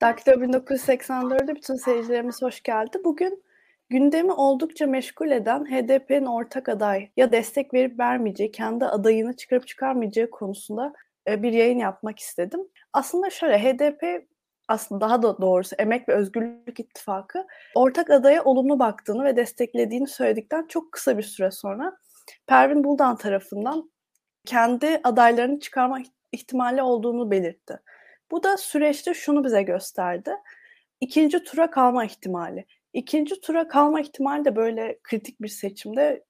Daktilo 1984'de bütün seyircilerimiz hoş geldi. Bugün gündemi oldukça meşgul eden HDP'nin ortak aday ya destek verip vermeyeceği, kendi adayını çıkarıp çıkarmayacağı konusunda e, bir yayın yapmak istedim. Aslında şöyle HDP aslında daha da doğrusu Emek ve Özgürlük İttifakı ortak adaya olumlu baktığını ve desteklediğini söyledikten çok kısa bir süre sonra Pervin Buldan tarafından kendi adaylarını çıkarma ihtimali olduğunu belirtti. Bu da süreçte şunu bize gösterdi. İkinci tura kalma ihtimali. İkinci tura kalma ihtimali de böyle kritik bir seçimde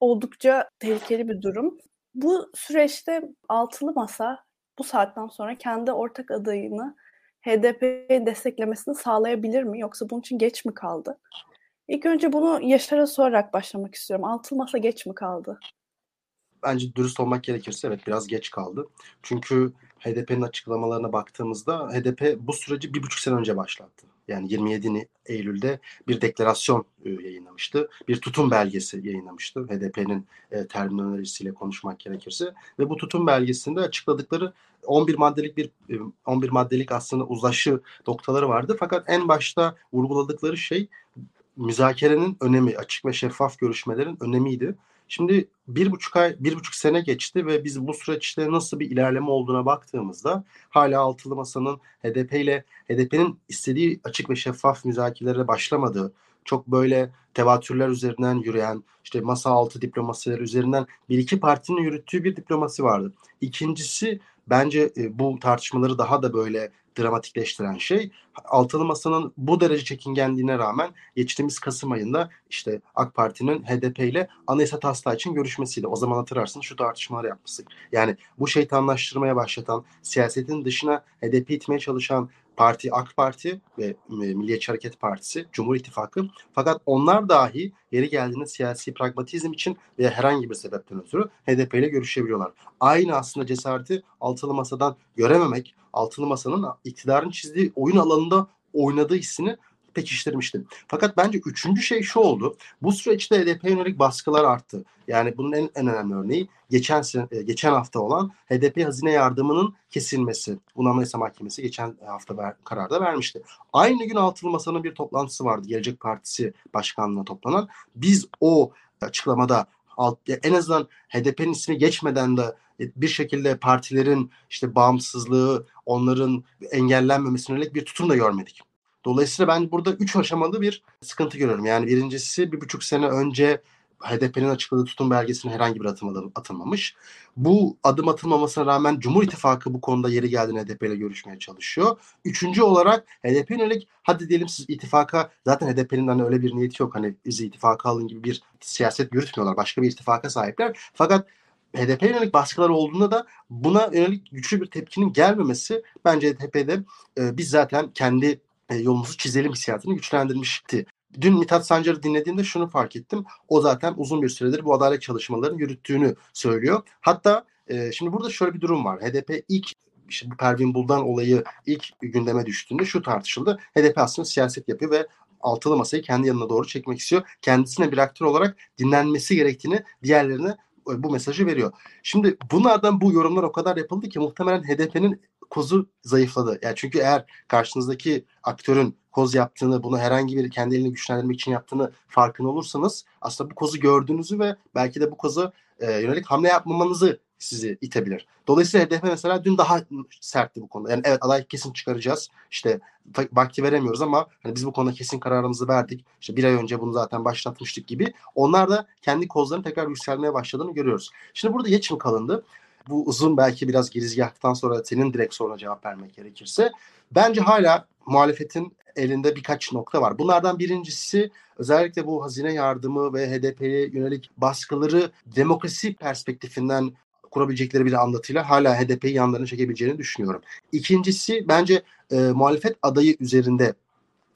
oldukça tehlikeli bir durum. Bu süreçte altılı masa bu saatten sonra kendi ortak adayını HDP'yi desteklemesini sağlayabilir mi yoksa bunun için geç mi kaldı? İlk önce bunu Yaşar'a sorarak başlamak istiyorum. Altılı masa geç mi kaldı? Bence dürüst olmak gerekirse evet biraz geç kaldı. Çünkü HDP'nin açıklamalarına baktığımızda HDP bu süreci bir buçuk sene önce başlattı. Yani 27 Eylül'de bir deklarasyon e, yayınlamıştı. Bir tutum belgesi yayınlamıştı. HDP'nin e, terminolojisiyle konuşmak gerekirse. Ve bu tutum belgesinde açıkladıkları 11 maddelik bir 11 e, maddelik aslında uzlaşı noktaları vardı. Fakat en başta vurguladıkları şey müzakerenin önemi, açık ve şeffaf görüşmelerin önemiydi. Şimdi bir buçuk ay, bir buçuk sene geçti ve biz bu süreçte nasıl bir ilerleme olduğuna baktığımızda hala altılı masanın HDP ile HDP'nin istediği açık ve şeffaf müzakerelere başlamadığı, çok böyle tevatürler üzerinden yürüyen, işte masa altı diplomasileri üzerinden bir iki partinin yürüttüğü bir diplomasi vardı. İkincisi bence e, bu tartışmaları daha da böyle dramatikleştiren şey altılı masanın bu derece çekingenliğine rağmen geçtiğimiz Kasım ayında işte AK Parti'nin HDP ile anayasa taslağı için görüşmesiyle o zaman hatırlarsınız şu tartışmalar yapmıştık. Yani bu şeytanlaştırmaya başlatan, siyasetin dışına HDP itmeye çalışan parti AK Parti ve e, Milliyetçi Hareket Partisi, Cumhur İttifakı. Fakat onlar dahi yeri geldiğinde siyasi pragmatizm için veya herhangi bir sebepten ötürü HDP ile görüşebiliyorlar. Aynı aslında cesareti altılı masadan görememek, altılı masanın iktidarın çizdiği oyun alanında oynadığı hissini pekiştirmiştim. Fakat bence üçüncü şey şu oldu. Bu süreçte HDP yönelik baskılar arttı. Yani bunun en, en önemli örneği geçen e, geçen hafta olan HDP hazine yardımının kesilmesi. Bunu Anayasa Mahkemesi geçen hafta ver, kararda vermişti. Aynı gün altılı masanın bir toplantısı vardı. Gelecek Partisi başkanlığına toplanan. Biz o açıklamada en azından HDP'nin ismi geçmeden de bir şekilde partilerin işte bağımsızlığı, onların engellenmemesine yönelik bir tutum da görmedik. Dolayısıyla ben burada üç aşamalı bir sıkıntı görüyorum. Yani birincisi bir buçuk sene önce HDP'nin açıkladığı tutum belgesine herhangi bir adım atılmamış. Bu adım atılmamasına rağmen Cumhur İttifakı bu konuda yeri geldiğinde HDP ile görüşmeye çalışıyor. Üçüncü olarak HDP yönelik hadi diyelim siz ittifaka zaten HDP'nin hani öyle bir niyeti yok. Hani bizi ittifaka alın gibi bir siyaset yürütmüyorlar. Başka bir ittifaka sahipler. Fakat HDP yönelik baskılar olduğunda da buna yönelik güçlü bir tepkinin gelmemesi bence HDP'de e, biz zaten kendi e, yolumuzu çizelim hissiyatını güçlendirmişti. Dün Mithat Sancar'ı dinlediğimde şunu fark ettim. O zaten uzun bir süredir bu adalet çalışmalarını yürüttüğünü söylüyor. Hatta e, şimdi burada şöyle bir durum var. HDP ilk işte bu Pervin Buldan olayı ilk gündeme düştüğünde şu tartışıldı. HDP aslında siyaset yapıyor ve altılı masayı kendi yanına doğru çekmek istiyor. Kendisine bir aktör olarak dinlenmesi gerektiğini diğerlerine bu mesajı veriyor. Şimdi bunlardan bu yorumlar o kadar yapıldı ki muhtemelen HDP'nin kozu zayıfladı. Yani çünkü eğer karşınızdaki aktörün koz yaptığını, bunu herhangi bir kendi elini güçlendirmek için yaptığını farkında olursanız aslında bu kozu gördüğünüzü ve belki de bu kozu e, yönelik hamle yapmamanızı sizi itebilir. Dolayısıyla HDP mesela dün daha sertti bu konuda. Yani evet aday kesin çıkaracağız. İşte vakti veremiyoruz ama hani biz bu konuda kesin kararımızı verdik. İşte bir ay önce bunu zaten başlatmıştık gibi. Onlar da kendi kozlarını tekrar yükselmeye başladığını görüyoruz. Şimdi burada geç mi kalındı? bu uzun belki biraz girizgahtan sonra senin direkt soruna cevap vermek gerekirse bence hala muhalefetin elinde birkaç nokta var. Bunlardan birincisi özellikle bu hazine yardımı ve HDP'ye yönelik baskıları demokrasi perspektifinden kurabilecekleri bir anlatıyla hala HDP'yi yanlarına çekebileceğini düşünüyorum. İkincisi bence e, muhalefet adayı üzerinde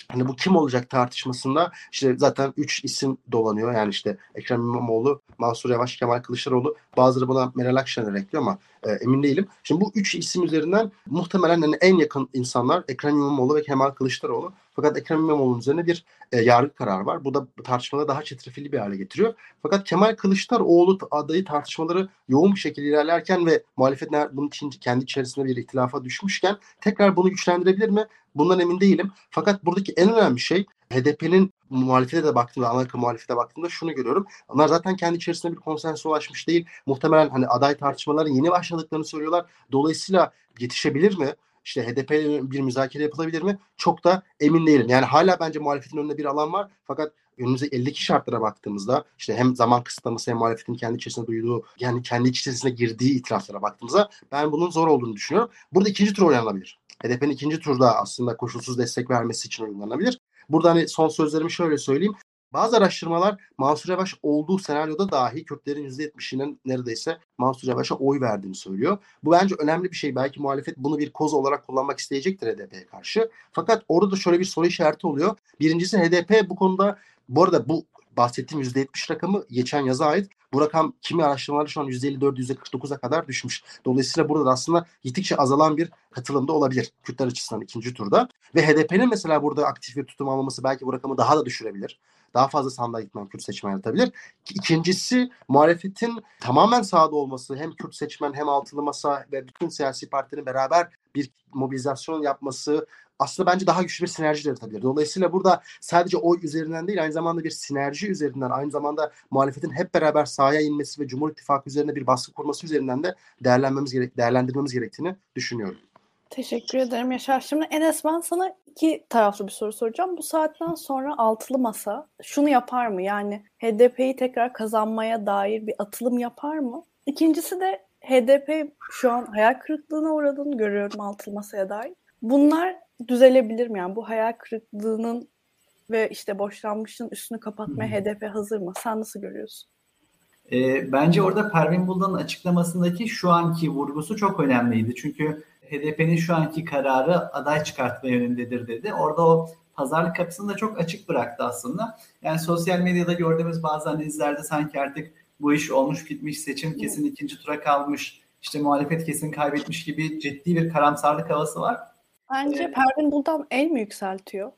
Hani bu kim olacak tartışmasında işte zaten üç isim dolanıyor. Yani işte Ekrem İmamoğlu, Mansur Yavaş, Kemal Kılıçdaroğlu. Bazıları buna Meral Akşener ekliyor ama e, emin değilim. Şimdi bu üç isim üzerinden muhtemelen hani en yakın insanlar Ekrem İmamoğlu ve Kemal Kılıçdaroğlu. Fakat Ekrem İmamoğlu'nun üzerine bir e, yargı kararı var. Bu da tartışmaları daha çetrefilli bir hale getiriyor. Fakat Kemal Kılıçdaroğlu adayı tartışmaları yoğun bir şekilde ilerlerken ve muhalefet bunun için kendi içerisinde bir ihtilafa düşmüşken tekrar bunu güçlendirebilir mi? Bundan emin değilim. Fakat buradaki en önemli şey HDP'nin muhalefete de baktığımda, ana akım muhalefete baktığımda şunu görüyorum. Onlar zaten kendi içerisinde bir konsensus ulaşmış değil. Muhtemelen hani aday tartışmaları yeni başladıklarını söylüyorlar. Dolayısıyla yetişebilir mi? İşte HDP bir müzakere yapılabilir mi? Çok da emin değilim. Yani hala bence muhalefetin önünde bir alan var. Fakat önümüzdeki 52 şartlara baktığımızda işte hem zaman kısıtlaması hem muhalefetin kendi içerisinde duyduğu yani kendi içerisinde girdiği itiraflara baktığımızda ben bunun zor olduğunu düşünüyorum. Burada ikinci tur oynanabilir. HDP'nin ikinci turda aslında koşulsuz destek vermesi için uygulanabilir. Burada hani son sözlerimi şöyle söyleyeyim. Bazı araştırmalar Mansur Yavaş olduğu senaryoda dahi Kürtlerin %70'inin neredeyse Mansur Yavaş'a oy verdiğini söylüyor. Bu bence önemli bir şey. Belki muhalefet bunu bir koz olarak kullanmak isteyecektir HDP'ye karşı. Fakat orada da şöyle bir soru işareti oluyor. Birincisi HDP bu konuda bu arada bu bahsettiğim %70 rakamı geçen yaza ait. Bu rakam kimi araştırmalarda şu an %54, %49'a kadar düşmüş. Dolayısıyla burada da aslında gittikçe azalan bir katılım da olabilir Kürtler açısından ikinci turda. Ve HDP'nin mesela burada aktif bir tutum almaması belki bu rakamı daha da düşürebilir. Daha fazla sandığa gitmem Kürt seçmen yaratabilir. İkincisi muhalefetin tamamen sağda olması hem Kürt seçmen hem altılı masa ve bütün siyasi partilerin beraber bir mobilizasyon yapması aslında bence daha güçlü bir sinerji yaratabilir. Dolayısıyla burada sadece oy üzerinden değil aynı zamanda bir sinerji üzerinden aynı zamanda muhalefetin hep beraber sahaya inmesi ve Cumhur İttifakı üzerine bir baskı kurması üzerinden de değerlenmemiz gerek değerlendirmemiz gerektiğini düşünüyorum. Teşekkür ederim Yaşar. Şimdi Enes ben sana iki taraflı bir soru soracağım. Bu saatten sonra altılı masa şunu yapar mı? Yani HDP'yi tekrar kazanmaya dair bir atılım yapar mı? İkincisi de HDP şu an hayal kırıklığına uğradığını görüyorum altılı masaya dair. Bunlar düzelebilir mi? Yani bu hayal kırıklığının ve işte boşlanmışın üstünü kapatmaya HDP hazır mı? Sen nasıl görüyorsun? E, bence orada Pervin Buldan'ın açıklamasındaki şu anki vurgusu çok önemliydi. Çünkü HDP'nin şu anki kararı aday çıkartma yönündedir dedi. Orada o pazarlık kapısını da çok açık bıraktı aslında. Yani sosyal medyada gördüğümüz bazı analizlerde sanki artık bu iş olmuş bitmiş, seçim kesin ikinci tura kalmış, işte muhalefet kesin kaybetmiş gibi ciddi bir karamsarlık havası var. Bence ee, Pervin Buldan el mi yükseltiyor?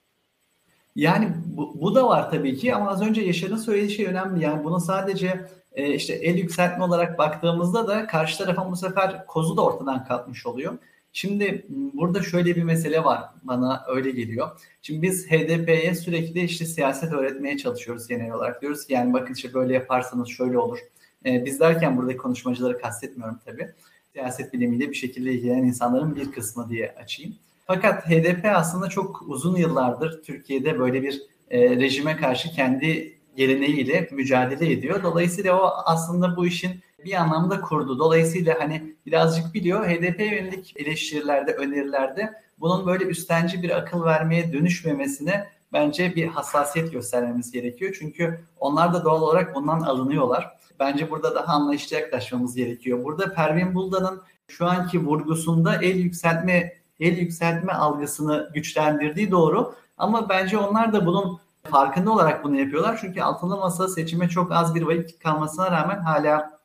Yani bu, bu da var tabii ki ama az önce Yaşar'ın söylediği şey önemli. Yani bunu sadece e, işte el yükseltme olarak baktığımızda da karşı tarafın bu sefer kozu da ortadan kalkmış oluyor. Şimdi burada şöyle bir mesele var bana öyle geliyor. Şimdi biz HDP'ye sürekli işte siyaset öğretmeye çalışıyoruz genel olarak. Diyoruz ki yani bakın işte böyle yaparsanız şöyle olur. Ee, biz derken buradaki konuşmacıları kastetmiyorum tabii. Siyaset bilimiyle bir şekilde ilgilenen insanların bir kısmı diye açayım. Fakat HDP aslında çok uzun yıllardır Türkiye'de böyle bir e, rejime karşı kendi geleneğiyle mücadele ediyor. Dolayısıyla o aslında bu işin bir anlamda kurdu. Dolayısıyla hani birazcık biliyor HDP yönelik eleştirilerde, önerilerde bunun böyle üstenci bir akıl vermeye dönüşmemesine bence bir hassasiyet göstermemiz gerekiyor. Çünkü onlar da doğal olarak bundan alınıyorlar. Bence burada daha anlayışlı yaklaşmamız gerekiyor. Burada Pervin Buldan'ın şu anki vurgusunda el yükseltme el yükseltme algısını güçlendirdiği doğru. Ama bence onlar da bunun farkında olarak bunu yapıyorlar. Çünkü altılı masa seçime çok az bir vakit kalmasına rağmen hala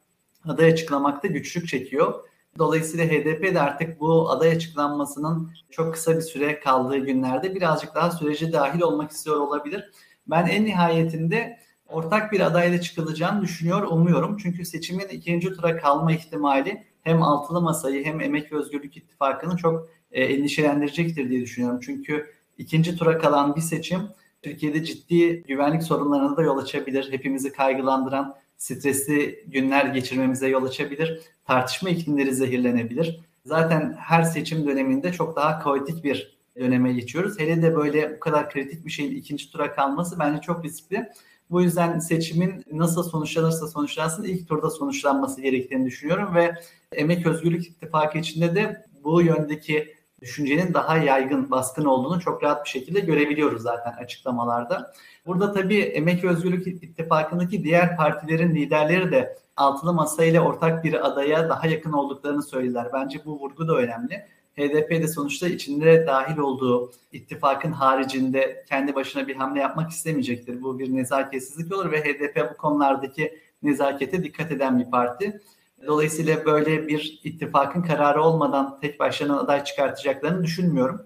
aday açıklamakta güçlük çekiyor. Dolayısıyla HDP de artık bu aday açıklanmasının çok kısa bir süre kaldığı günlerde birazcık daha sürece dahil olmak istiyor olabilir. Ben en nihayetinde ortak bir adayla çıkılacağını düşünüyor, umuyorum. Çünkü seçimin ikinci tura kalma ihtimali hem altılı masayı hem Emek ve Özgürlük İttifakı'nı çok e, endişelendirecektir diye düşünüyorum. Çünkü ikinci tura kalan bir seçim Türkiye'de ciddi güvenlik sorunlarına da yol açabilir. Hepimizi kaygılandıran stresli günler geçirmemize yol açabilir. Tartışma iklimleri zehirlenebilir. Zaten her seçim döneminde çok daha kaotik bir döneme geçiyoruz. Hele de böyle bu kadar kritik bir şeyin ikinci tura kalması bence çok riskli. Bu yüzden seçimin nasıl sonuçlanırsa sonuçlansın ilk turda sonuçlanması gerektiğini düşünüyorum ve Emek Özgürlük İttifakı içinde de bu yöndeki düşüncenin daha yaygın, baskın olduğunu çok rahat bir şekilde görebiliyoruz zaten açıklamalarda. Burada tabii Emek ve Özgürlük İttifakı'ndaki diğer partilerin liderleri de altılı masayla ortak bir adaya daha yakın olduklarını söylediler. Bence bu vurgu da önemli. HDP de sonuçta içinde dahil olduğu ittifakın haricinde kendi başına bir hamle yapmak istemeyecektir. Bu bir nezaketsizlik olur ve HDP bu konulardaki nezakete dikkat eden bir parti. Dolayısıyla böyle bir ittifakın kararı olmadan tek başına aday çıkartacaklarını düşünmüyorum.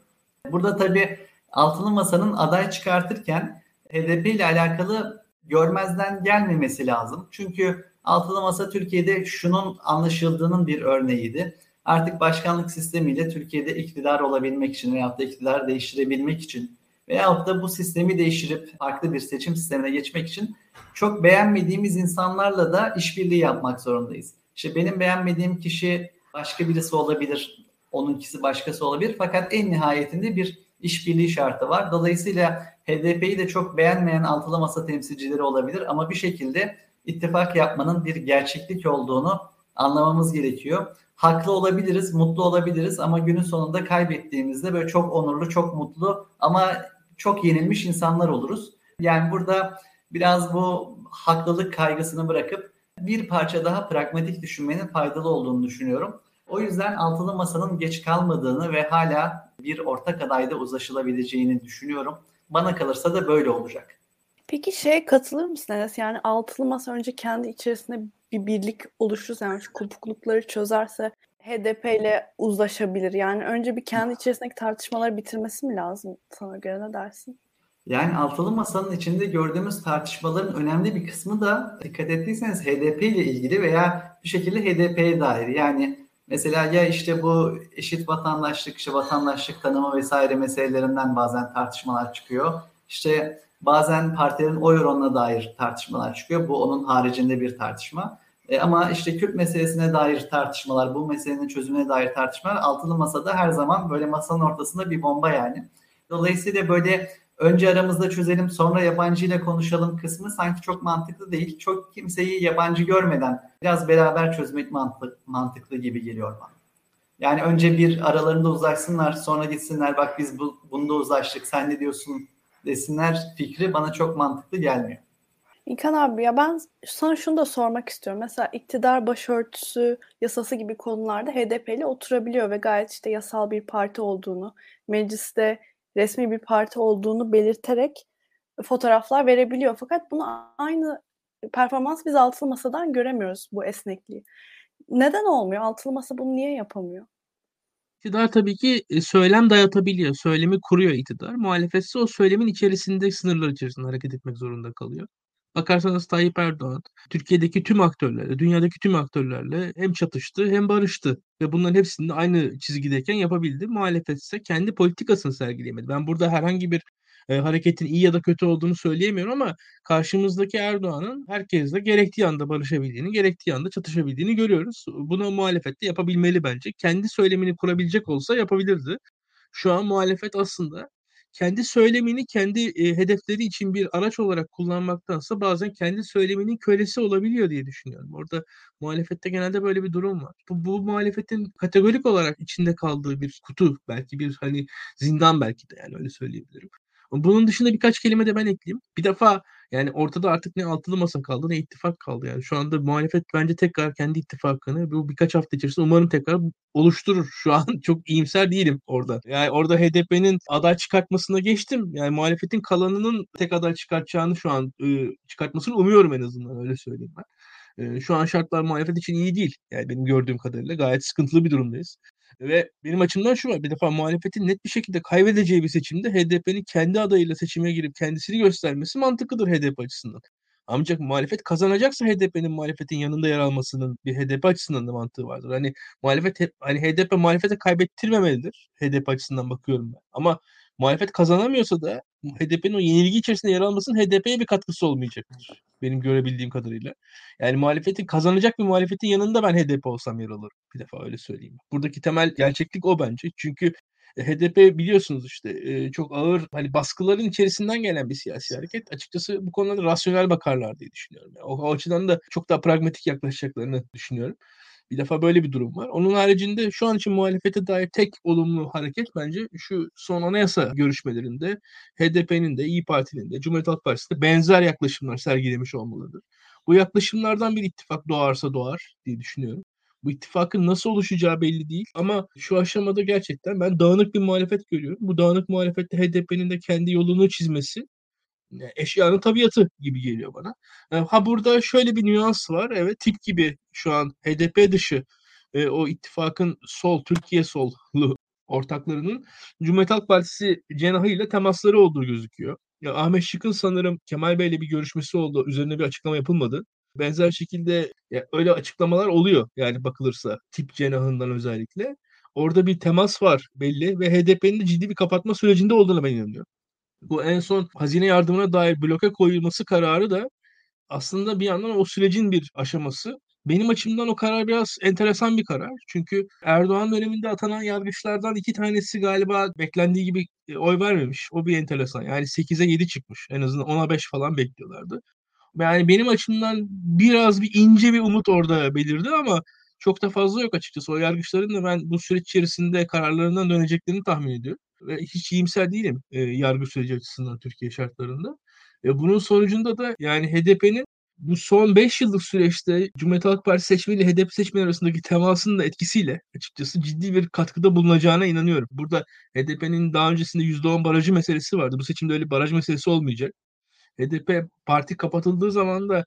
Burada tabii Altılı Masa'nın aday çıkartırken HDP ile alakalı görmezden gelmemesi lazım. Çünkü Altılı Masa Türkiye'de şunun anlaşıldığının bir örneğiydi. artık başkanlık sistemiyle Türkiye'de iktidar olabilmek için veyahut da iktidar değiştirebilmek için veyahut da bu sistemi değiştirip farklı bir seçim sistemine geçmek için çok beğenmediğimiz insanlarla da işbirliği yapmak zorundayız. İşte benim beğenmediğim kişi başka birisi olabilir, onunkisi başkası olabilir fakat en nihayetinde bir işbirliği şartı var. Dolayısıyla HDP'yi de çok beğenmeyen altılı masa temsilcileri olabilir ama bir şekilde ittifak yapmanın bir gerçeklik olduğunu anlamamız gerekiyor. Haklı olabiliriz, mutlu olabiliriz ama günün sonunda kaybettiğimizde böyle çok onurlu, çok mutlu ama çok yenilmiş insanlar oluruz. Yani burada biraz bu haklılık kaygısını bırakıp bir parça daha pragmatik düşünmenin faydalı olduğunu düşünüyorum. O yüzden altılı masanın geç kalmadığını ve hala bir ortak adayda uzlaşılabileceğini düşünüyorum. Bana kalırsa da böyle olacak. Peki şey katılır mısın Enes? Yani altılı masa önce kendi içerisinde bir birlik oluşursa yani şu kopuklukları çözerse HDP ile uzlaşabilir. Yani önce bir kendi içerisindeki tartışmaları bitirmesi mi lazım sana göre ne dersin? Yani altılı masanın içinde gördüğümüz tartışmaların önemli bir kısmı da dikkat ettiyseniz HDP ile ilgili veya bir şekilde HDP'ye dair. Yani mesela ya işte bu eşit vatandaşlık, işte vatandaşlık tanımı vesaire meselelerinden bazen tartışmalar çıkıyor. İşte bazen partilerin oy oranına dair tartışmalar çıkıyor. Bu onun haricinde bir tartışma. E, ama işte Kürt meselesine dair tartışmalar, bu meselenin çözümüne dair tartışmalar altılı masada her zaman böyle masanın ortasında bir bomba yani. Dolayısıyla böyle önce aramızda çözelim sonra yabancı ile konuşalım kısmı sanki çok mantıklı değil. Çok kimseyi yabancı görmeden biraz beraber çözmek mantıklı, mantıklı gibi geliyor bana. Yani önce bir aralarında uzlaşsınlar sonra gitsinler bak biz bu, bunda uzlaştık sen ne diyorsun desinler fikri bana çok mantıklı gelmiyor. İlkan abi ya ben sana şunu da sormak istiyorum. Mesela iktidar başörtüsü yasası gibi konularda HDP ile oturabiliyor ve gayet işte yasal bir parti olduğunu, mecliste resmi bir parti olduğunu belirterek fotoğraflar verebiliyor. Fakat bunu aynı performans biz altılı masadan göremiyoruz bu esnekliği. Neden olmuyor? Altılı masa bunu niye yapamıyor? İktidar tabii ki e, söylem dayatabiliyor. Söylemi kuruyor iktidar. Muhalefetse o söylemin içerisinde sınırlar içerisinde hareket etmek zorunda kalıyor. Bakarsanız Tayyip Erdoğan Türkiye'deki tüm aktörlerle, dünyadaki tüm aktörlerle hem çatıştı hem barıştı. Ve bunların hepsini aynı çizgideyken yapabildi. Muhalefet ise kendi politikasını sergileyemedi. Ben burada herhangi bir e, hareketin iyi ya da kötü olduğunu söyleyemiyorum ama karşımızdaki Erdoğan'ın herkesle gerektiği anda barışabildiğini, gerektiği anda çatışabildiğini görüyoruz. Bunu muhalefet de yapabilmeli bence. Kendi söylemini kurabilecek olsa yapabilirdi. Şu an muhalefet aslında kendi söylemini kendi e, hedefleri için bir araç olarak kullanmaktansa bazen kendi söyleminin kölesi olabiliyor diye düşünüyorum. Orada muhalefette genelde böyle bir durum var. Bu, bu muhalefetin kategorik olarak içinde kaldığı bir kutu belki bir hani zindan belki de yani öyle söyleyebilirim. Bunun dışında birkaç kelime de ben ekleyeyim. Bir defa yani ortada artık ne altılı masa kaldı ne ittifak kaldı. Yani şu anda muhalefet bence tekrar kendi ittifakını bu birkaç hafta içerisinde umarım tekrar oluşturur. Şu an çok iyimser değilim orada. Yani orada HDP'nin aday çıkartmasına geçtim. Yani muhalefetin kalanının tek aday çıkartacağını şu an ıı, çıkartmasını umuyorum en azından öyle söyleyeyim ben. Şu an şartlar muhalefet için iyi değil. Yani benim gördüğüm kadarıyla gayet sıkıntılı bir durumdayız. Ve benim açımdan şu var. Bir defa muhalefetin net bir şekilde kaybedeceği bir seçimde HDP'nin kendi adayıyla seçime girip kendisini göstermesi mantıklıdır HDP açısından. Ancak muhalefet kazanacaksa HDP'nin muhalefetin yanında yer almasının bir HDP açısından da mantığı vardır. Hani muhalefet hani HDP muhalefete kaybettirmemelidir. HDP açısından bakıyorum ben. Ama muhalefet kazanamıyorsa da HDP'nin o yenilgi içerisinde yer almasının HDP'ye bir katkısı olmayacaktır. Benim görebildiğim kadarıyla. Yani muhalefetin kazanacak bir muhalefetin yanında ben HDP olsam yer alırım. Bir defa öyle söyleyeyim. Buradaki temel gerçeklik o bence. Çünkü HDP biliyorsunuz işte çok ağır hani baskıların içerisinden gelen bir siyasi hareket. Açıkçası bu konuda rasyonel bakarlar diye düşünüyorum. Yani o, o açıdan da çok daha pragmatik yaklaşacaklarını düşünüyorum. Bir defa böyle bir durum var. Onun haricinde şu an için muhalefete dair tek olumlu hareket bence şu son anayasa görüşmelerinde HDP'nin de İyi Parti'nin de Cumhuriyet Halk Partisi de benzer yaklaşımlar sergilemiş olmalıdır. Bu yaklaşımlardan bir ittifak doğarsa doğar diye düşünüyorum. Bu ittifakın nasıl oluşacağı belli değil ama şu aşamada gerçekten ben dağınık bir muhalefet görüyorum. Bu dağınık muhalefette HDP'nin de kendi yolunu çizmesi eşyanın tabiatı gibi geliyor bana. Ha burada şöyle bir nüans var. Evet tip gibi şu an HDP dışı e, o ittifakın sol, Türkiye sollu ortaklarının Cumhuriyet Halk Partisi cenahıyla temasları olduğu gözüküyor. Ya Ahmet Şık'ın sanırım Kemal Bey'le bir görüşmesi oldu. Üzerine bir açıklama yapılmadı. Benzer şekilde ya öyle açıklamalar oluyor yani bakılırsa tip cenahından özellikle. Orada bir temas var belli ve HDP'nin de ciddi bir kapatma sürecinde olduğuna ben inanıyorum. Bu en son hazine yardımına dair bloke koyulması kararı da aslında bir yandan o sürecin bir aşaması. Benim açımdan o karar biraz enteresan bir karar. Çünkü Erdoğan döneminde atanan yargıçlardan iki tanesi galiba beklendiği gibi e, oy vermemiş. O bir enteresan. Yani 8'e 7 çıkmış. En azından 10'a 5 falan bekliyorlardı. Yani benim açımdan biraz bir ince bir umut orada belirdi ama çok da fazla yok açıkçası. O yargıçların da ben bu süreç içerisinde kararlarından döneceklerini tahmin ediyorum. Ve hiç iyimser değilim e, yargı süreci açısından Türkiye şartlarında. E, bunun sonucunda da yani HDP'nin bu son 5 yıllık süreçte Cumhuriyet Halk Partisi seçmeniyle HDP seçmeni arasındaki temasının da etkisiyle açıkçası ciddi bir katkıda bulunacağına inanıyorum. Burada HDP'nin daha öncesinde %10 barajı meselesi vardı. Bu seçimde öyle baraj meselesi olmayacak. HDP parti kapatıldığı zaman da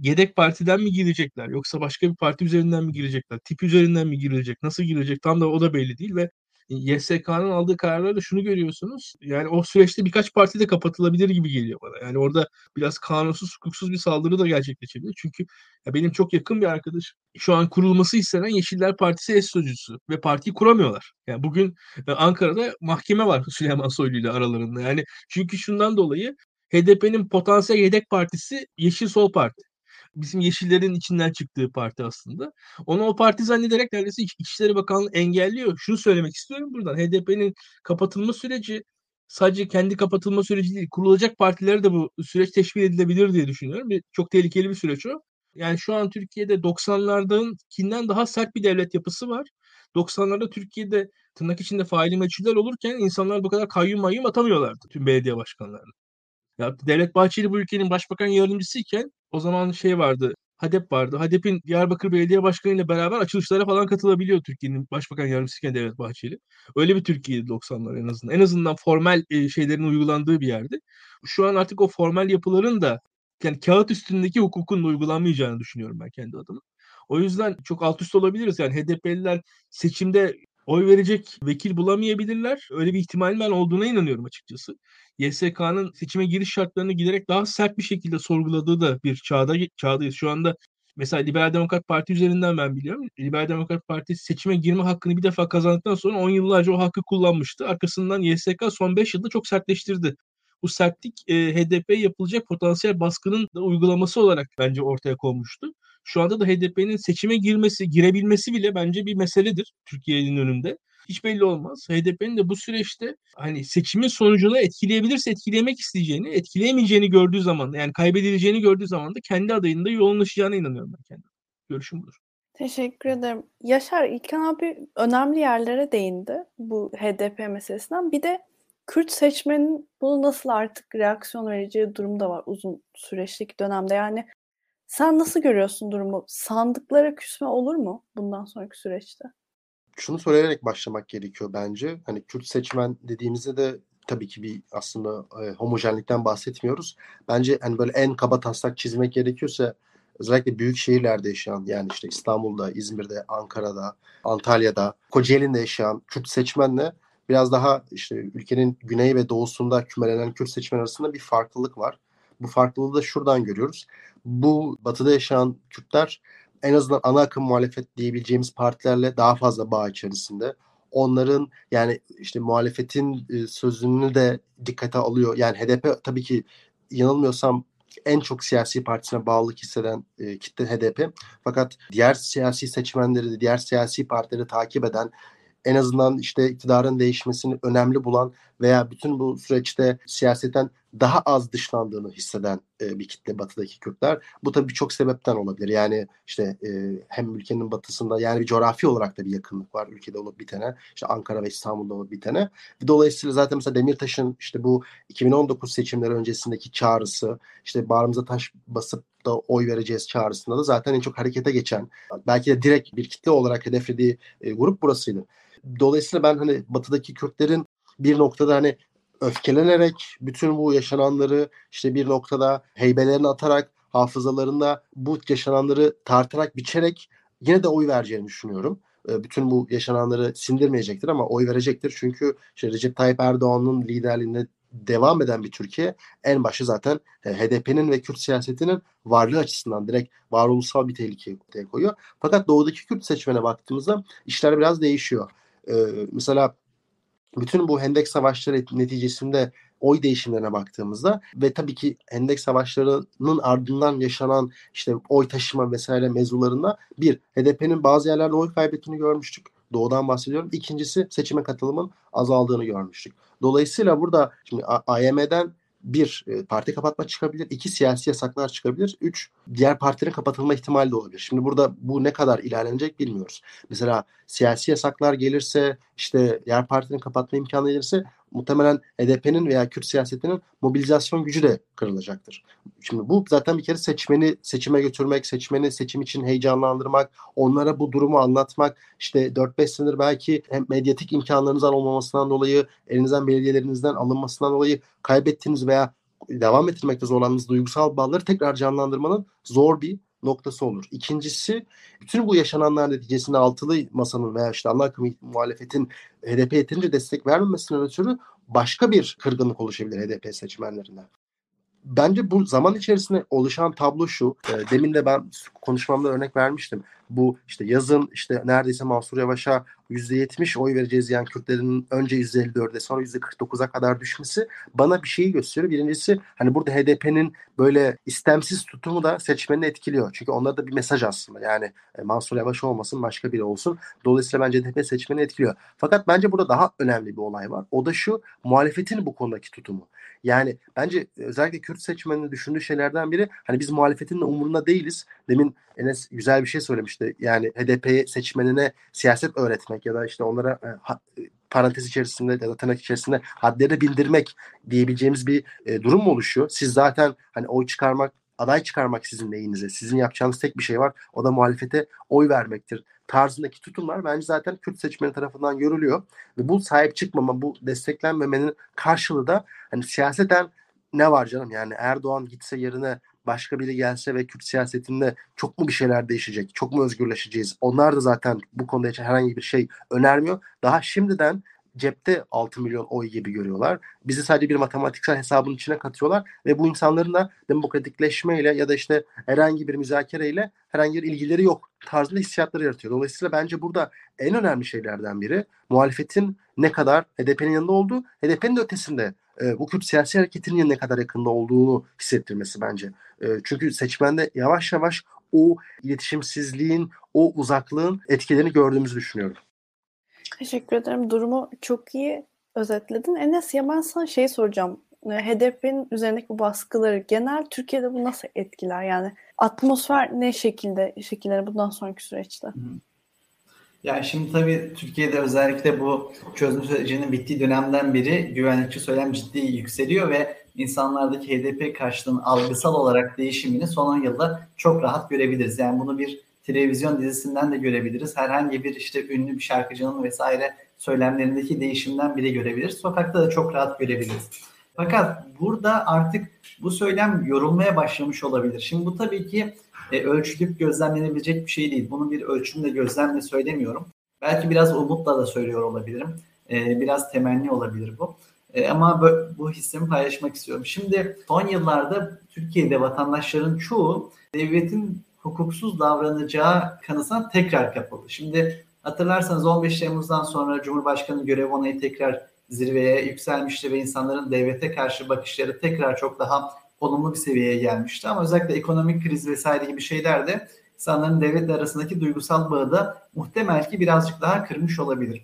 yedek partiden mi girecekler yoksa başka bir parti üzerinden mi girecekler? Tip üzerinden mi girecek? Nasıl girecek? Tam da o da belli değil ve YSK'nın aldığı kararlarda şunu görüyorsunuz. Yani o süreçte birkaç parti de kapatılabilir gibi geliyor bana. Yani orada biraz kanunsuz, hukuksuz bir saldırı da gerçekleşebilir. Çünkü ya benim çok yakın bir arkadaş şu an kurulması istenen Yeşiller Partisi eş sözcüsü ve partiyi kuramıyorlar. Yani bugün e, Ankara'da mahkeme var Süleyman Soylu ile aralarında. Yani çünkü şundan dolayı HDP'nin potansiyel yedek partisi Yeşil Sol Parti bizim Yeşillerin içinden çıktığı parti aslında. Onu o parti zannederek neredeyse İç, İçişleri Bakanlığı engelliyor. Şunu söylemek istiyorum buradan. HDP'nin kapatılma süreci sadece kendi kapatılma süreci değil, kurulacak partilere de bu süreç teşvik edilebilir diye düşünüyorum. Bir, çok tehlikeli bir süreç o. Yani şu an Türkiye'de 90'lardakinden daha sert bir devlet yapısı var. 90'larda Türkiye'de tırnak içinde faili meçhuller olurken insanlar bu kadar kayyum mayyum atamıyorlardı tüm belediye başkanlarını. Ya Devlet Bahçeli bu ülkenin başbakan yardımcısıyken o zaman şey vardı. HADEP vardı. HADEP'in Diyarbakır Belediye Başkanı ile beraber açılışlara falan katılabiliyor Türkiye'nin başbakan yardımcısıyken Devlet Bahçeli. Öyle bir Türkiye'ydi 90'lar en azından. En azından formal e, şeylerin uygulandığı bir yerdi. Şu an artık o formal yapıların da yani kağıt üstündeki hukukun uygulanmayacağını düşünüyorum ben kendi adıma. O yüzden çok alt üst olabiliriz. Yani HDP'liler seçimde oy verecek vekil bulamayabilirler. Öyle bir ihtimal ben olduğuna inanıyorum açıkçası. YSK'nın seçime giriş şartlarını giderek daha sert bir şekilde sorguladığı da bir çağda çağdayız. Şu anda mesela Liberal Demokrat Parti üzerinden ben biliyorum. Liberal Demokrat Parti seçime girme hakkını bir defa kazandıktan sonra 10 yıllarca o hakkı kullanmıştı. Arkasından YSK son 5 yılda çok sertleştirdi. Bu sertlik e, HDP yapılacak potansiyel baskının da uygulaması olarak bence ortaya konmuştu. Şu anda da HDP'nin seçime girmesi, girebilmesi bile bence bir meseledir Türkiye'nin önünde. Hiç belli olmaz. HDP'nin de bu süreçte hani seçimin sonucunu etkileyebilirse etkilemek isteyeceğini, etkileyemeyeceğini gördüğü zaman yani kaybedileceğini gördüğü zaman da kendi adayında yoğunlaşacağına inanıyorum ben kendim. Görüşüm budur. Teşekkür ederim. Yaşar İlkan abi önemli yerlere değindi bu HDP meselesinden. Bir de Kürt seçmenin bunu nasıl artık reaksiyon vereceği durum da var uzun süreçteki dönemde. Yani sen nasıl görüyorsun durumu? Sandıklara küsme olur mu bundan sonraki süreçte? Şunu söyleyerek başlamak gerekiyor bence. Hani Kürt seçmen dediğimizde de tabii ki bir aslında e, homojenlikten bahsetmiyoruz. Bence hani böyle en kaba taslak çizmek gerekiyorsa özellikle büyük şehirlerde yaşayan yani işte İstanbul'da, İzmir'de, Ankara'da, Antalya'da, Kocaeli'nde yaşayan Kürt seçmenle biraz daha işte ülkenin güney ve doğusunda kümelenen Kürt seçmen arasında bir farklılık var. Bu farklılığı da şuradan görüyoruz. Bu batıda yaşayan Kürtler en azından ana akım muhalefet diyebileceğimiz partilerle daha fazla bağ içerisinde. Onların yani işte muhalefetin e, sözünü de dikkate alıyor. Yani HDP tabii ki yanılmıyorsam en çok siyasi partisine bağlılık hisseden e, kitle HDP. Fakat diğer siyasi seçmenleri de diğer siyasi partileri takip eden en azından işte iktidarın değişmesini önemli bulan veya bütün bu süreçte siyasetten daha az dışlandığını hisseden e, bir kitle batıdaki Kürtler. Bu tabii birçok sebepten olabilir. Yani işte e, hem ülkenin batısında yani bir coğrafi olarak da bir yakınlık var ülkede olup bitene. İşte Ankara ve İstanbul'da olup bitene. Dolayısıyla zaten mesela Demirtaş'ın işte bu 2019 seçimleri öncesindeki çağrısı işte bağrımıza taş basıp da oy vereceğiz çağrısında da zaten en çok harekete geçen belki de direkt bir kitle olarak hedeflediği e, grup burasıydı. Dolayısıyla ben hani batıdaki Kürtlerin bir noktada hani öfkelenerek bütün bu yaşananları işte bir noktada heybelerini atarak hafızalarında bu yaşananları tartarak biçerek yine de oy vereceğini düşünüyorum. Bütün bu yaşananları sindirmeyecektir ama oy verecektir. Çünkü işte Recep Tayyip Erdoğan'ın liderliğinde devam eden bir Türkiye en başı zaten e, HDP'nin ve Kürt siyasetinin varlığı açısından direkt varoluşsal bir tehlike ortaya koyuyor. Fakat doğudaki Kürt seçmene baktığımızda işler biraz değişiyor. E, mesela bütün bu Hendek Savaşları neticesinde oy değişimlerine baktığımızda ve tabii ki Hendek Savaşları'nın ardından yaşanan işte oy taşıma vesaire mevzularında bir HDP'nin bazı yerlerde oy kaybettiğini görmüştük. Doğudan bahsediyorum. İkincisi seçime katılımın azaldığını görmüştük. Dolayısıyla burada şimdi AYM'den bir e, parti kapatma çıkabilir, iki siyasi yasaklar çıkabilir, üç diğer partilerin kapatılma ihtimali de olabilir. Şimdi burada bu ne kadar ilerlenecek bilmiyoruz. Mesela siyasi yasaklar gelirse, işte diğer partilerin kapatma imkanı gelirse muhtemelen HDP'nin veya Kürt siyasetinin mobilizasyon gücü de kırılacaktır. Şimdi bu zaten bir kere seçmeni seçime götürmek, seçmeni seçim için heyecanlandırmak, onlara bu durumu anlatmak, işte 4-5 senedir belki hem medyatik imkanlarınızdan olmamasından dolayı, elinizden belediyelerinizden alınmasından dolayı kaybettiğiniz veya devam ettirmekte zorlandığınız duygusal bağları tekrar canlandırmanın zor bir noktası olur. İkincisi bütün bu yaşananlar neticesinde altılı masanın veya işte Allah muhalefetin HDP yeterince destek vermemesinden ötürü başka bir kırgınlık oluşabilir HDP seçmenlerinde bence bu zaman içerisinde oluşan tablo şu. E, demin de ben konuşmamda örnek vermiştim. Bu işte yazın işte neredeyse Mansur Yavaş'a %70 oy vereceğiz yani Kürtlerin önce %54'e sonra %49'a kadar düşmesi bana bir şeyi gösteriyor. Birincisi hani burada HDP'nin böyle istemsiz tutumu da seçmenini etkiliyor. Çünkü onlar da bir mesaj aslında. Yani e, Mansur Yavaş olmasın başka biri olsun. Dolayısıyla bence HDP seçmeni etkiliyor. Fakat bence burada daha önemli bir olay var. O da şu muhalefetin bu konudaki tutumu. Yani bence özellikle Kürt seçmeninin düşündüğü şeylerden biri hani biz muhalefetin de umurunda değiliz. Demin Enes güzel bir şey söylemişti. Yani HDP seçmenine siyaset öğretmek ya da işte onlara e, ha, parantez içerisinde ya da tırnak içerisinde hadleri bildirmek diyebileceğimiz bir e, durum mu oluşuyor? Siz zaten hani oy çıkarmak aday çıkarmak sizin lehinize. Sizin yapacağınız tek bir şey var. O da muhalefete oy vermektir. Tarzındaki tutumlar bence zaten Kürt seçmeni tarafından görülüyor. Ve bu sahip çıkmama, bu desteklenmemenin karşılığı da hani siyaseten ne var canım? Yani Erdoğan gitse yerine başka biri gelse ve Kürt siyasetinde çok mu bir şeyler değişecek? Çok mu özgürleşeceğiz? Onlar da zaten bu konuda hiç herhangi bir şey önermiyor. Daha şimdiden cepte 6 milyon oy gibi görüyorlar. Bizi sadece bir matematiksel hesabın içine katıyorlar ve bu insanların da demokratikleşmeyle ya da işte herhangi bir müzakereyle herhangi bir ilgileri yok tarzında hissiyatları yaratıyor. Dolayısıyla bence burada en önemli şeylerden biri muhalefetin ne kadar HDP'nin yanında olduğu, HDP'nin de ötesinde e, bu Kürt siyasi hareketinin ne kadar yakında olduğunu hissettirmesi bence. E, çünkü seçmende yavaş yavaş o iletişimsizliğin, o uzaklığın etkilerini gördüğümüzü düşünüyorum. Teşekkür ederim. Durumu çok iyi özetledin. Enes ya ben sana şey soracağım. HDP'nin üzerindeki bu baskıları genel Türkiye'de bu nasıl etkiler? Yani atmosfer ne şekilde şekilleri bundan sonraki süreçte? Yani şimdi tabii Türkiye'de özellikle bu çözüm sürecinin bittiği dönemden beri güvenlikçi söylem ciddi yükseliyor ve insanlardaki HDP karşılığının algısal olarak değişimini son yılda çok rahat görebiliriz. Yani bunu bir televizyon dizisinden de görebiliriz. Herhangi bir işte ünlü bir şarkıcının vesaire söylemlerindeki değişimden bile görebiliriz. Sokakta da çok rahat görebiliriz. Fakat burada artık bu söylem yorulmaya başlamış olabilir. Şimdi bu tabii ki e, ölçülüp gözlemlenebilecek bir şey değil. Bunu bir ölçümle gözlemle söylemiyorum. Belki biraz umutla da söylüyor olabilirim. E, biraz temenni olabilir bu. E, ama bu, bu hissimi paylaşmak istiyorum. Şimdi son yıllarda Türkiye'de vatandaşların çoğu devletin hukuksuz davranacağı kanısına tekrar kapıldı. Şimdi hatırlarsanız 15 Temmuz'dan sonra Cumhurbaşkanı görev onayı tekrar zirveye yükselmişti ve insanların devlete karşı bakışları tekrar çok daha olumlu bir seviyeye gelmişti. Ama özellikle ekonomik kriz vesaire gibi şeyler de insanların devletle arasındaki duygusal bağı da muhtemel ki birazcık daha kırmış olabilir.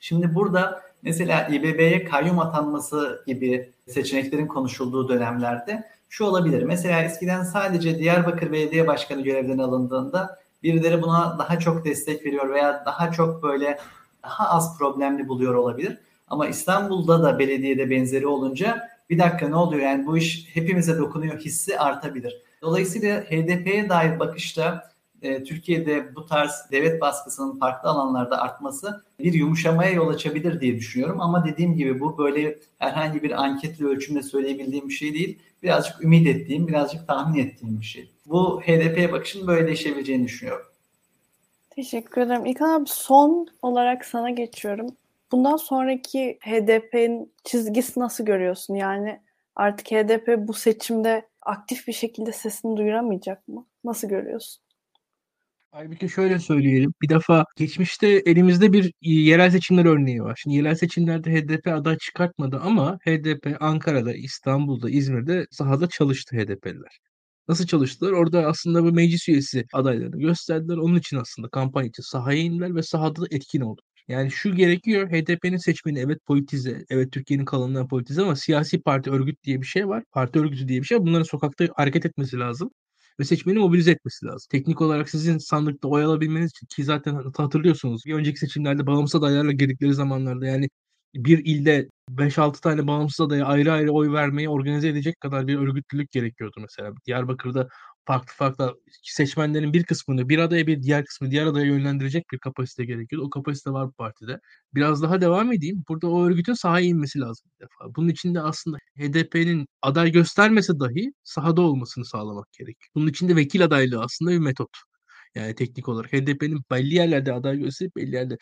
Şimdi burada mesela İBB'ye kayyum atanması gibi seçeneklerin konuşulduğu dönemlerde şu olabilir. Mesela eskiden sadece Diyarbakır Belediye Başkanı görevden alındığında birileri buna daha çok destek veriyor veya daha çok böyle daha az problemli buluyor olabilir. Ama İstanbul'da da belediyede benzeri olunca bir dakika ne oluyor yani bu iş hepimize dokunuyor hissi artabilir. Dolayısıyla HDP'ye dair bakışta e, Türkiye'de bu tarz devlet baskısının farklı alanlarda artması bir yumuşamaya yol açabilir diye düşünüyorum. Ama dediğim gibi bu böyle herhangi bir anketli ölçümle söyleyebildiğim bir şey değil. Birazcık ümit ettiğim, birazcık tahmin ettiğim bir şey. Bu HDP'ye bakışın böyle değişebileceğini düşünüyorum. Teşekkür ederim. İlkan abi son olarak sana geçiyorum. Bundan sonraki HDP'nin çizgisi nasıl görüyorsun? Yani artık HDP bu seçimde aktif bir şekilde sesini duyuramayacak mı? Nasıl görüyorsun? Aybüke şöyle söyleyelim. Bir defa geçmişte elimizde bir yerel seçimler örneği var. Şimdi yerel seçimlerde HDP aday çıkartmadı ama HDP Ankara'da, İstanbul'da, İzmir'de sahada çalıştı HDP'liler. Nasıl çalıştılar? Orada aslında bu meclis üyesi adaylarını gösterdiler. Onun için aslında kampanya için sahaya indiler ve sahada da etkin oldu. Yani şu gerekiyor HDP'nin seçmeni evet politize, evet Türkiye'nin kalanından politize ama siyasi parti örgüt diye bir şey var. Parti örgütü diye bir şey var. Bunların sokakta hareket etmesi lazım ve seçmeni mobilize etmesi lazım. Teknik olarak sizin sandıkta oy alabilmeniz için ki zaten hatırlıyorsunuz bir önceki seçimlerde bağımsız adaylarla girdikleri zamanlarda yani bir ilde 5-6 tane bağımsız adaya ayrı ayrı oy vermeyi organize edecek kadar bir örgütlülük gerekiyordu mesela. Diyarbakır'da farklı farklı seçmenlerin bir kısmını bir adaya bir diğer kısmı diğer adaya yönlendirecek bir kapasite gerekiyordu. O kapasite var bu partide. Biraz daha devam edeyim. Burada o örgütün sahaya inmesi lazım bir defa. Bunun için de aslında HDP'nin aday göstermese dahi sahada olmasını sağlamak gerekiyor. Bunun için de vekil adaylığı aslında bir metot. Yani teknik olarak HDP'nin belli yerlerde aday gösterip belli yerde.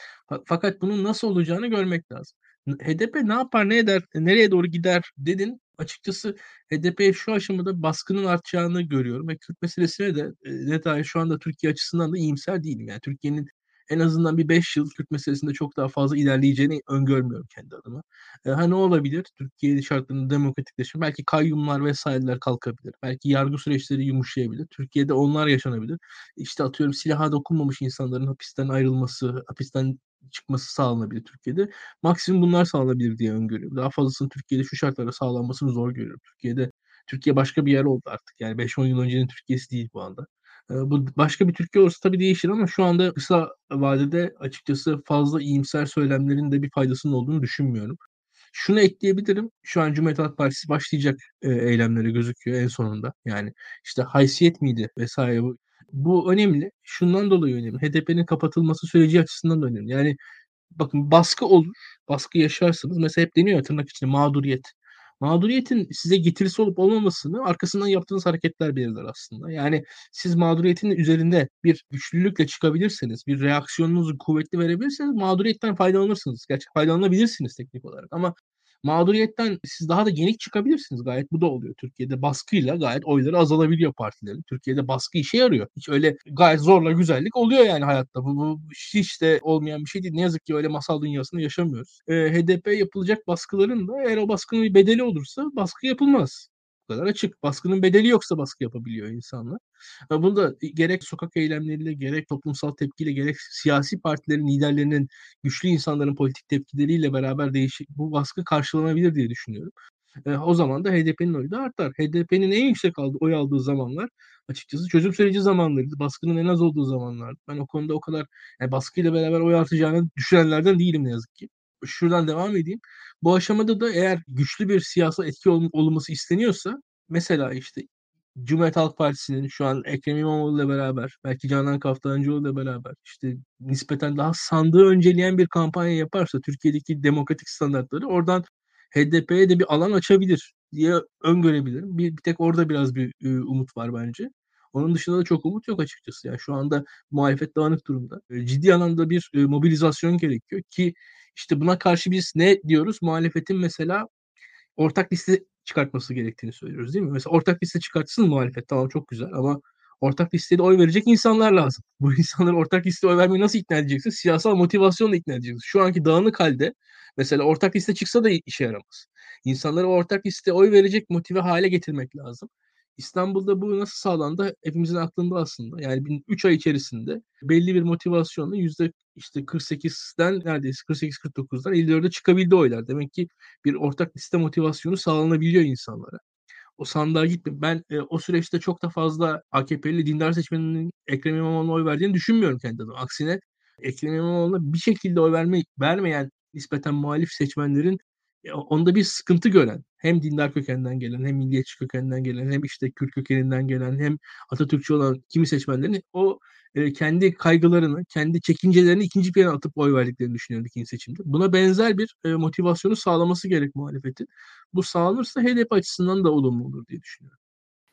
Fakat bunun nasıl olacağını görmek lazım. HDP ne yapar, ne eder, nereye doğru gider dedin. Açıkçası HDP şu aşamada baskının artacağını görüyorum ve Kürt meselesine de e, detay şu anda Türkiye açısından da iyimser değilim. Yani Türkiye'nin en azından bir 5 yıl Kürt meselesinde çok daha fazla ilerleyeceğini öngörmüyorum kendi adıma. E, ha ne olabilir? Türkiye şartlarında demokratikleşme, belki kayyumlar vesaireler kalkabilir. Belki yargı süreçleri yumuşayabilir. Türkiye'de onlar yaşanabilir. İşte atıyorum silaha dokunmamış insanların hapisten ayrılması, hapisten çıkması sağlanabilir Türkiye'de. Maksimum bunlar sağlanabilir diye öngörüyorum. Daha fazlasını Türkiye'de şu şartlarda sağlanmasını zor görüyorum. Türkiye'de Türkiye başka bir yer oldu artık. Yani 5-10 yıl öncenin Türkiye'si değil bu anda. Bu başka bir Türkiye olursa tabii değişir ama şu anda kısa vadede açıkçası fazla iyimser söylemlerin de bir faydasının olduğunu düşünmüyorum. Şunu ekleyebilirim. Şu an Cumhuriyet Halk Partisi başlayacak e, eylemlere gözüküyor en sonunda. Yani işte haysiyet miydi vesaire bu. Bu önemli. Şundan dolayı önemli. HDP'nin kapatılması süreci açısından da önemli. Yani bakın baskı olur. Baskı yaşarsınız. Mesela hep deniyor ya tırnak içinde mağduriyet. Mağduriyetin size getirisi olup olmamasını arkasından yaptığınız hareketler belirler aslında. Yani siz mağduriyetin üzerinde bir güçlülükle çıkabilirseniz, bir reaksiyonunuzu kuvvetli verebilirseniz mağduriyetten faydalanırsınız. Gerçi faydalanabilirsiniz teknik olarak ama mağduriyetten siz daha da yenik çıkabilirsiniz. Gayet bu da oluyor. Türkiye'de baskıyla gayet oyları azalabiliyor partilerin. Türkiye'de baskı işe yarıyor. Hiç öyle gayet zorla güzellik oluyor yani hayatta. Bu, bu hiç de olmayan bir şey değil. Ne yazık ki öyle masal dünyasında yaşamıyoruz. Ee, HDP yapılacak baskıların da eğer o baskının bedeli olursa baskı yapılmaz. Kadar açık. Baskının bedeli yoksa baskı yapabiliyor insanlar. Bunu da gerek sokak eylemleriyle, gerek toplumsal tepkiyle, gerek siyasi partilerin liderlerinin, güçlü insanların politik tepkileriyle beraber değişik bu baskı karşılanabilir diye düşünüyorum. E, o zaman da HDP'nin oyu da artar. HDP'nin en yüksek aldığı, oy aldığı zamanlar açıkçası çözüm süreci zamanlarıydı. Baskının en az olduğu zamanlar. Ben o konuda o kadar yani baskıyla beraber oy artacağını düşünenlerden değilim ne yazık ki. Şuradan devam edeyim. Bu aşamada da eğer güçlü bir siyasal etki ol- olması isteniyorsa mesela işte Cumhuriyet Halk Partisi'nin şu an Ekrem İmamoğlu ile beraber, belki Canan Kaftancıoğlu ile beraber işte nispeten daha sandığı önceleyen bir kampanya yaparsa Türkiye'deki demokratik standartları oradan HDP'ye de bir alan açabilir diye öngörebilirim. Bir, bir tek orada biraz bir e, umut var bence. Onun dışında da çok umut yok açıkçası. Yani şu anda muhalefet dağınık durumda. E, ciddi anlamda bir e, mobilizasyon gerekiyor ki işte buna karşı biz ne diyoruz? Muhalefetin mesela ortak liste çıkartması gerektiğini söylüyoruz değil mi? Mesela ortak liste çıkartsın muhalefet tamam çok güzel ama ortak listede oy verecek insanlar lazım. Bu insanları ortak listeye oy vermeyi nasıl ikna edeceksin? Siyasal motivasyonla ikna edeceksin. Şu anki dağınık halde mesela ortak liste çıksa da işe yaramaz. İnsanları ortak listeye oy verecek motive hale getirmek lazım. İstanbul'da bu nasıl sağlandı? Hepimizin aklında aslında. Yani 3 ay içerisinde belli bir motivasyonla yüzde işte 48'den neredeyse 48-49'dan 54'e çıkabildi oylar. Demek ki bir ortak liste motivasyonu sağlanabiliyor insanlara. O sandığa gitme. Ben e, o süreçte çok da fazla AKP'li dindar seçmeninin Ekrem İmamoğlu'na oy verdiğini düşünmüyorum kendi adıma. Aksine Ekrem İmamoğlu'na bir şekilde oy verme, vermeyen nispeten muhalif seçmenlerin onda bir sıkıntı gören hem dindar kökenden gelen hem milliyetçi kökenden gelen hem işte Kürt kökeninden gelen hem Atatürkçü olan kimi seçmenlerin o e, kendi kaygılarını, kendi çekincelerini ikinci plana atıp oy verdiklerini düşünüyorum ikinci seçimde. Buna benzer bir e, motivasyonu sağlaması gerek muhalefetin. Bu sağlanırsa HDP açısından da olumlu olur diye düşünüyorum.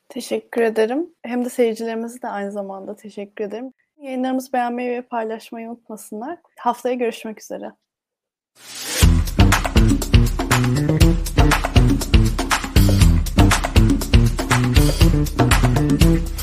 Teşekkür ederim. Hem de seyircilerimize de aynı zamanda teşekkür ederim. Yayınlarımızı beğenmeyi ve paylaşmayı unutmasınlar. Haftaya görüşmek üzere. Thank you.